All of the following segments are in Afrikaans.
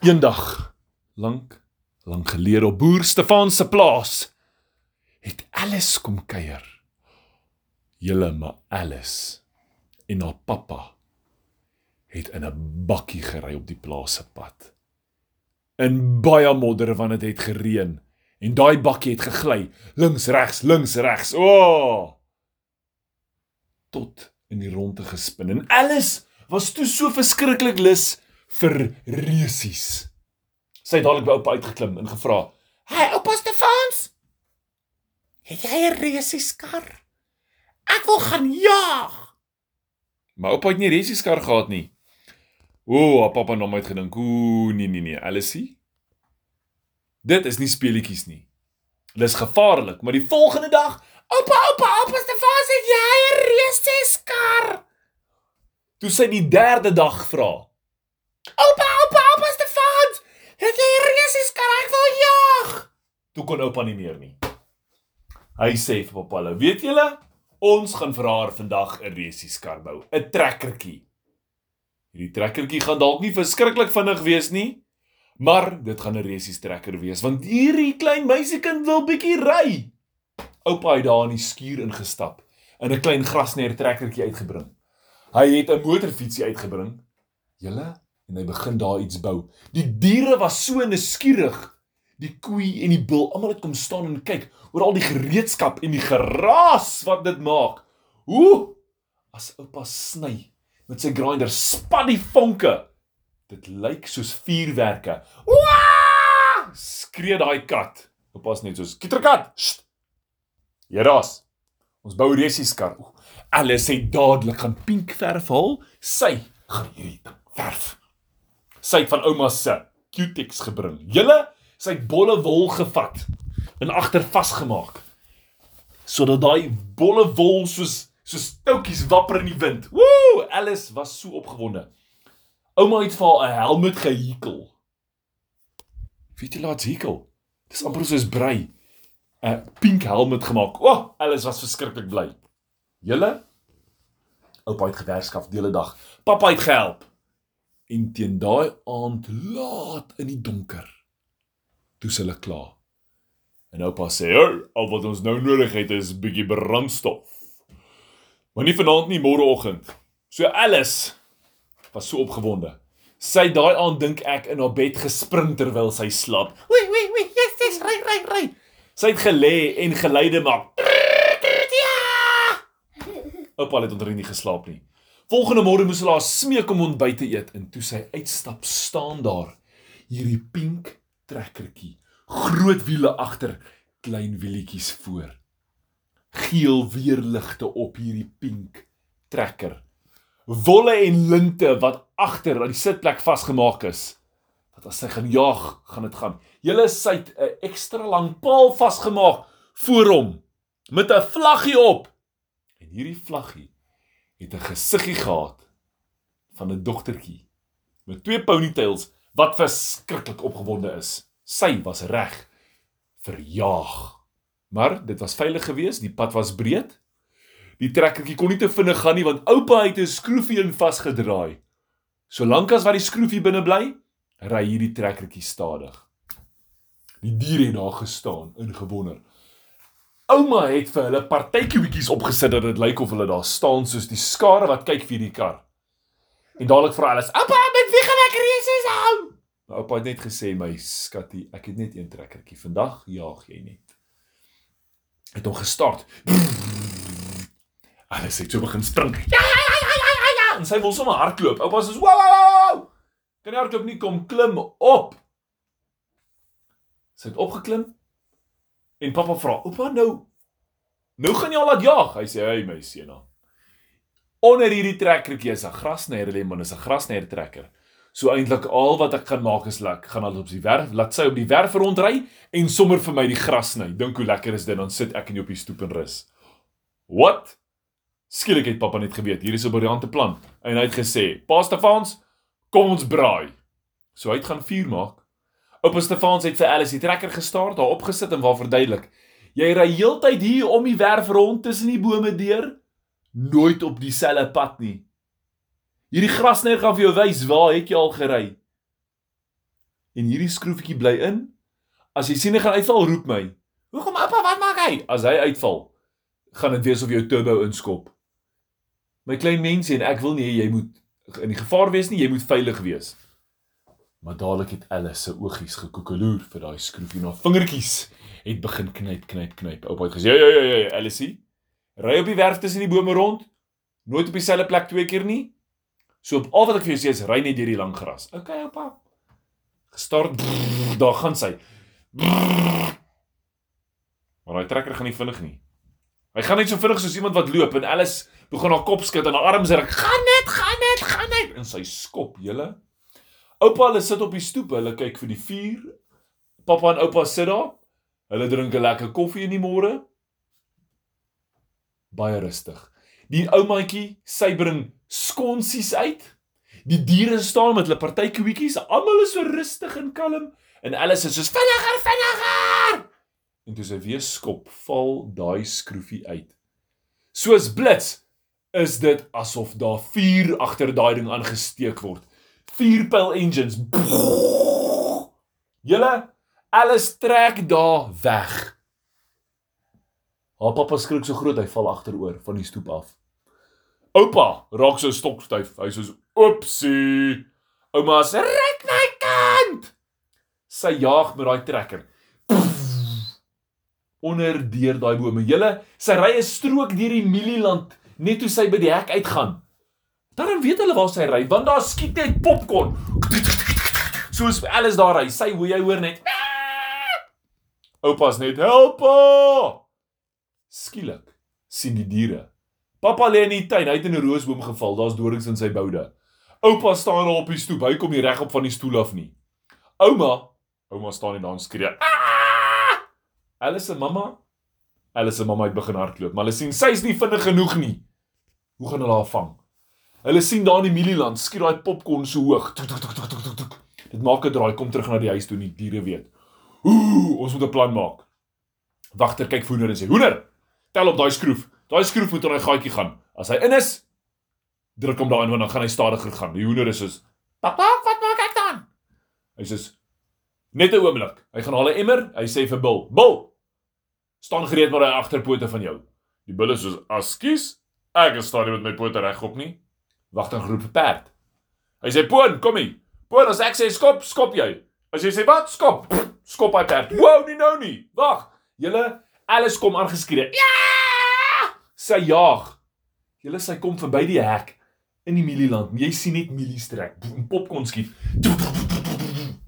Eendag, lank, lank gelede op boer Stefan se plaas, het Alice kom kuier. Julle maar Alice en haar pappa het in 'n bakkie gery op die plaas se pad. In baie modder want dit het, het gereën en daai bakkie het gegly, links regs, links regs. O! Oh! Tot in die ronde gespin en Alice was toe so verskriklik lus vir reusies. Sy het dadelik by oupa uitgeklim en gevra: "Hey oupa Stefans, het jy 'n reusieskar? Ek wil gaan jaag." Maar oupa het nie reusieskar gehad nie. O, haar pappa het gedink, ooh, nee nee nee, Alice. Dit is nie speletjies nie. Dit is gevaarlik, maar die volgende dag, oupa, oupa, oupa Stefans, het jy 'n reusieskar? Toe sy die derde dag vra, "Oupa, oupa, oupa Stefans, het jy 'n reusieskar? Ek wil jaag." Toe kon oupa nie meer nie. Hy sê vir pappa, "Hallo, weet julle, ons gaan vir haar vandag 'n reusieskar bou, 'n trekkertjie." Hierdie trekkertjie gaan dalk nie verskriklik vinnig wees nie, maar dit gaan 'n reusiestrekker wees want hierdie klein meisiekind wil bietjie ry. Oupa het daar in die skuur ingestap en 'n klein grasneer trekkertjie uitgebring. Hy het 'n motorfietsie uitgebring. Julle en hy begin daar iets bou. Die diere was so nuuskierig. Die koei en die bul, almal het kom staan en kyk oor al die gereedskap en die geraas wat dit maak. Hoe as oupa sny met sy grinder spat die vonke. Dit lyk soos vuurwerke. Waa! Skree daai kat. Oupa's net soos kitterkat. Jeraas. Ons bou resieskar. Alles het dadelik gaan pink verf haal. Sy gaan hierdie verf. Sy het van ouma se Q-Tex gebring. Julle, sy het bolle wol gevat en agter vasgemaak. Sodat daai bolle wol soos soos toutjies wapper in die wind. Woe, Alice was so opgewonde. Ouma het vir haar 'n helm gehekel. Weet jy laat hekel? Dis amper soos brei. 'n Pink helm gemaak. O, oh, Alice was verskriklik bly. Julle Oupa het gewerkskaf die hele dag. Pappa het gehelp. En teen daai aand laat in die donker toe hulle klaar. En oupa sê, "Al wat ons nou nodig het is 'n bietjie brandstof." Maar nie vanaand nie, môreoggend. So Alice was so opgewonde. Sy daai aand dink ek in haar bed gespring terwyl sy slaap. Wee wee wee, yes, yes, ry ry ry. Sy het gelê en geluide maak. Ja! Oupa het onder nie geslaap nie. Volgende môre moes hulle haar smeek om ontbyt te eet en toe sy uitstap, staan daar hierdie pink trekkertjie, groot wiele agter, klein wielietjies voor. Geel weerligte op hierdie pink trekker. Wolle en linte wat agter aan die sitplek vasgemaak is. Dat as sy gaan jag, gaan dit gaan. Julle sy't 'n ekstra lang paal vasgemaak voor hom met 'n vlaggie op. En hierdie vlaggie het 'n gesiggie gehad van 'n dogtertjie met twee ponytails wat verskriklik opgewonde is. Sy was reg vir jaag. Maar dit was veilig geweest, die pad was breed. Die trekkertjie kon nie te vinnig gaan nie want oupa het 'n skroefie in vasgedraai. Solank as wat die skroefie binne bly, ry hierdie trekkertjie stadig. Die diere het daar gestaan in gewonder. Ouma het vir hulle partytjiebietjies opgesit dat dit lyk of hulle daar staan soos die skare wat kyk vir die kar. En dadelik vra alles: Oupa, met wie gaan ek resies hou? Maar oupa het net gesê: "My skattie, ek het net een trekkertjie. Vandag jaag jy net." Het hom gestart. Alles het so begin spring. Ja, ja, ja, ja, ja, ja, ja. En sy wil sommer hardloop. Oupa sê: "Wow, wow, wow." Kan nie hardloop nie, kom klim op. Sy het opgeklim. En pappa vra: "Oupa, nou nou gaan jy al laat jaag?" Hy sê: "Hey my seuna. Onder hierdie trekkertjie is 'n grasnyer lê, man, is 'n grasnyer trekker. So eintlik al wat ek gaan maak is lek, gaan al op die werf, laat sy op die werf rondry en sommer vir my die gras sny. Dink hoe lekker is dit dan sit ek en jy op die stoep en rus. What? Skielik het pappa net geweet, hier is 'n briljante plan en hy het gesê: "Pa Stefans, kom ons braai." So hy het gaan vuur maak. Oupa Stefans het vir Alice die trekker gestaar, daar opgesit en waar verduidelik: "Jy ry heeltyd hier om die werf rond tussen die bome deur, nooit op dieselfde pad nie. Hierdie grasnyer gaan vir jou wys waar het jy al gery." en hierdie skroefietjie bly in. As jy sien hy gaan uitval, roep my. Hoekom oupa, wat maak hy? As hy uitval, gaan dit wees of jou turbo inskop. My klein mensie en ek wil nie jy moet in die gevaar wees nie, jy moet veilig wees. Maar dadelik het Alice se oogies gekoekeloer vir daai skroefie na vingertjies het begin knyp knyp knyp. Oupa het gesê, "Ja ja ja ja, Alice, ry op die werf tussen die bome rond. Nooit op dieselfde plek twee keer nie. So op al wat ek vir jou sê is ry net deur die lang gras. Okay, oupa. Gestart, brrr, daar gaan sy. Brrr. Maar daai trekker gaan nie vinnig nie. Hy gaan net so vinnig soos iemand wat loop en Alice begin haar kop skud en haar arms ruk. Gaan net, gaan net, gaan net. En sy skop julle. Oupa hulle sit op die stoep, hulle kyk vir die vuur. Pappa en oupa sit daar. Hulle drink 'n lekker koffie in die môre. Baie rustig. Die oumaatjie, sy bring skonsies uit. Die diere staan met hulle partykoetjies. Almal is so rustig en kalm en Alice is soos Vinniger, vinniger. en toe sy weer skop, val daai skroefie uit. Soos blits is dit asof daar vuur agter daai ding aangesteek word. Vier pyl engines. Julle alles trek daar weg. Haar pappa skrik so groot hy val agteroor van die stoep af. Oupa raak so stokstyf. Hy sê: "Oepsie." Ouma sê: "Ryk my kant." Sy jaag met daai trekker. Onder deur daai bome. Julle, sy ry 'n strook deur die mielieland net toe sy by die hek uitgaan. Dan weet hulle waar sy ry, want daar skiet net popcorn. Soos alles daar ry. Sy hoe jy hoor net. Oupa's net help! Skielik sien die diere. Pappa lê in die tuin, hy het in 'n roosboom geval. Daar's dorings in sy boude. Oupa staan daar op die stoep. Hy kom nie reg op van die stoel af nie. Ouma, ouma staan net daar en skree. "Ah!" Alice se mamma, Alice se mamma het begin hardloop, maar hulle sien sy's nie vinnig genoeg nie. Hoe gaan hulle haar vang? Hulle sien daar in die mielieland skiet daai popcorn so hoog. Tuk, tuk, tuk, tuk, tuk, tuk. Dit maak 'n draai, kom terug na die huis toe en die diere weet. Ooh, ons moet 'n plan maak. Wagter kyk vir hoender en sê: "Hoender, tel op daai skroef. Daai skroef moet in daai gaatjie gaan. As hy in is, druk hom daarin want dan gaan hy stadiger gaan." Die hoender is soos: Papa, wat maak ek dan? Hy sê: "Net 'n oomblik." Hy gaan haal 'n emmer. Hy sê vir Bil: "Bil, staan gereed met daai agterpote van jou." Die bil is soos: "Askies, ek is staan nie met my pote regop nie." Wagter roep perd. Hy sê: "Poon, kom hier. Poon, as ek sê skop, skop jy. As jy sê wat, skop. Skop hy perd. Wow, nie nou nie. Wag. Julle alles kom aangeskree. Ja! Sy jaag. Julle sy kom verby die hek in die mielieland. Jy sien net mielies trek. Boem, Popcorn skiet.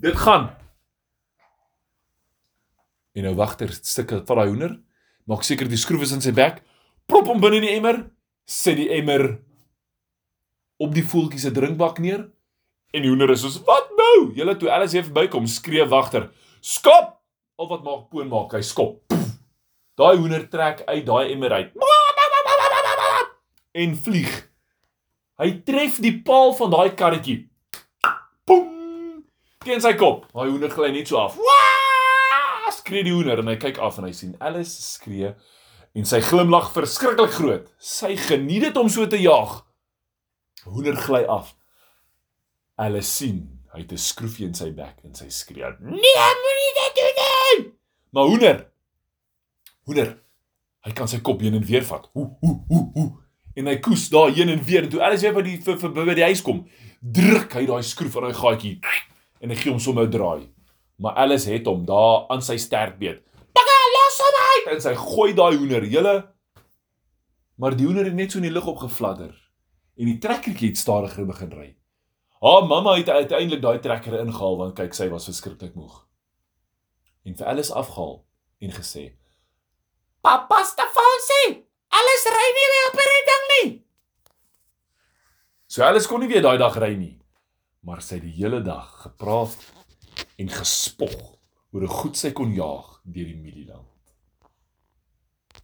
Dit gaan. En nou wagter stukke van daai hoender. Maak seker die skroef is in sy bek. Prop hom binne in die emmer. Sit die emmer op die voeltjie se drinkbak neer. En die hoender is soos: "Wat nou?" Julle toe alles hier verbykom, skree wagter: "Skop!" Al wat maak poon maak, hy skop. Daai hoender trek uit daai emmer uit. En vlieg. Hy tref die paal van daai karretjie. Poem! Teen sy kop. Daai hoender gly net so af. Waa! Skree die hoender en hy kyk af en hy sien Alice skree en sy glimlag verskriklik groot. Sy geniet dit om so te jaag. Hoender gly af. Alice sien hy het 'n skroefie in sy bek en sy skree: Nee, moenie dit doen nie. "Maar hoender! Hoender! Hy kan sy kop heen en weer vat. Hoe hoe hoe hoe." En hy koes daar heen en weer en toe Alice weer by die vir, vir, by die huis kom, druk hy daai skroef aan daai gaatjie en hy gee hom sommer 'n draai. Maar Alice het hom daar aan sy sterkbeet. Papa, los hom uit. En sy gooi daai hoender, julle. Maar die hoender het net so in die lug opgevladder en die trekkertjie het stadiger begin ry. Haar mamma het uiteindelik daai trekker ingehaal want kyk sy was verskriklik moeg. En vir Alice afgehaal en gesê: Papa Stefansie, alles ry nie meer op hierdie ding nie. So Alice kon nie weer daai dag ry nie, maar sy het die hele dag gepraat en gespog oor hoe goed sy kon jaag deur die mielieland.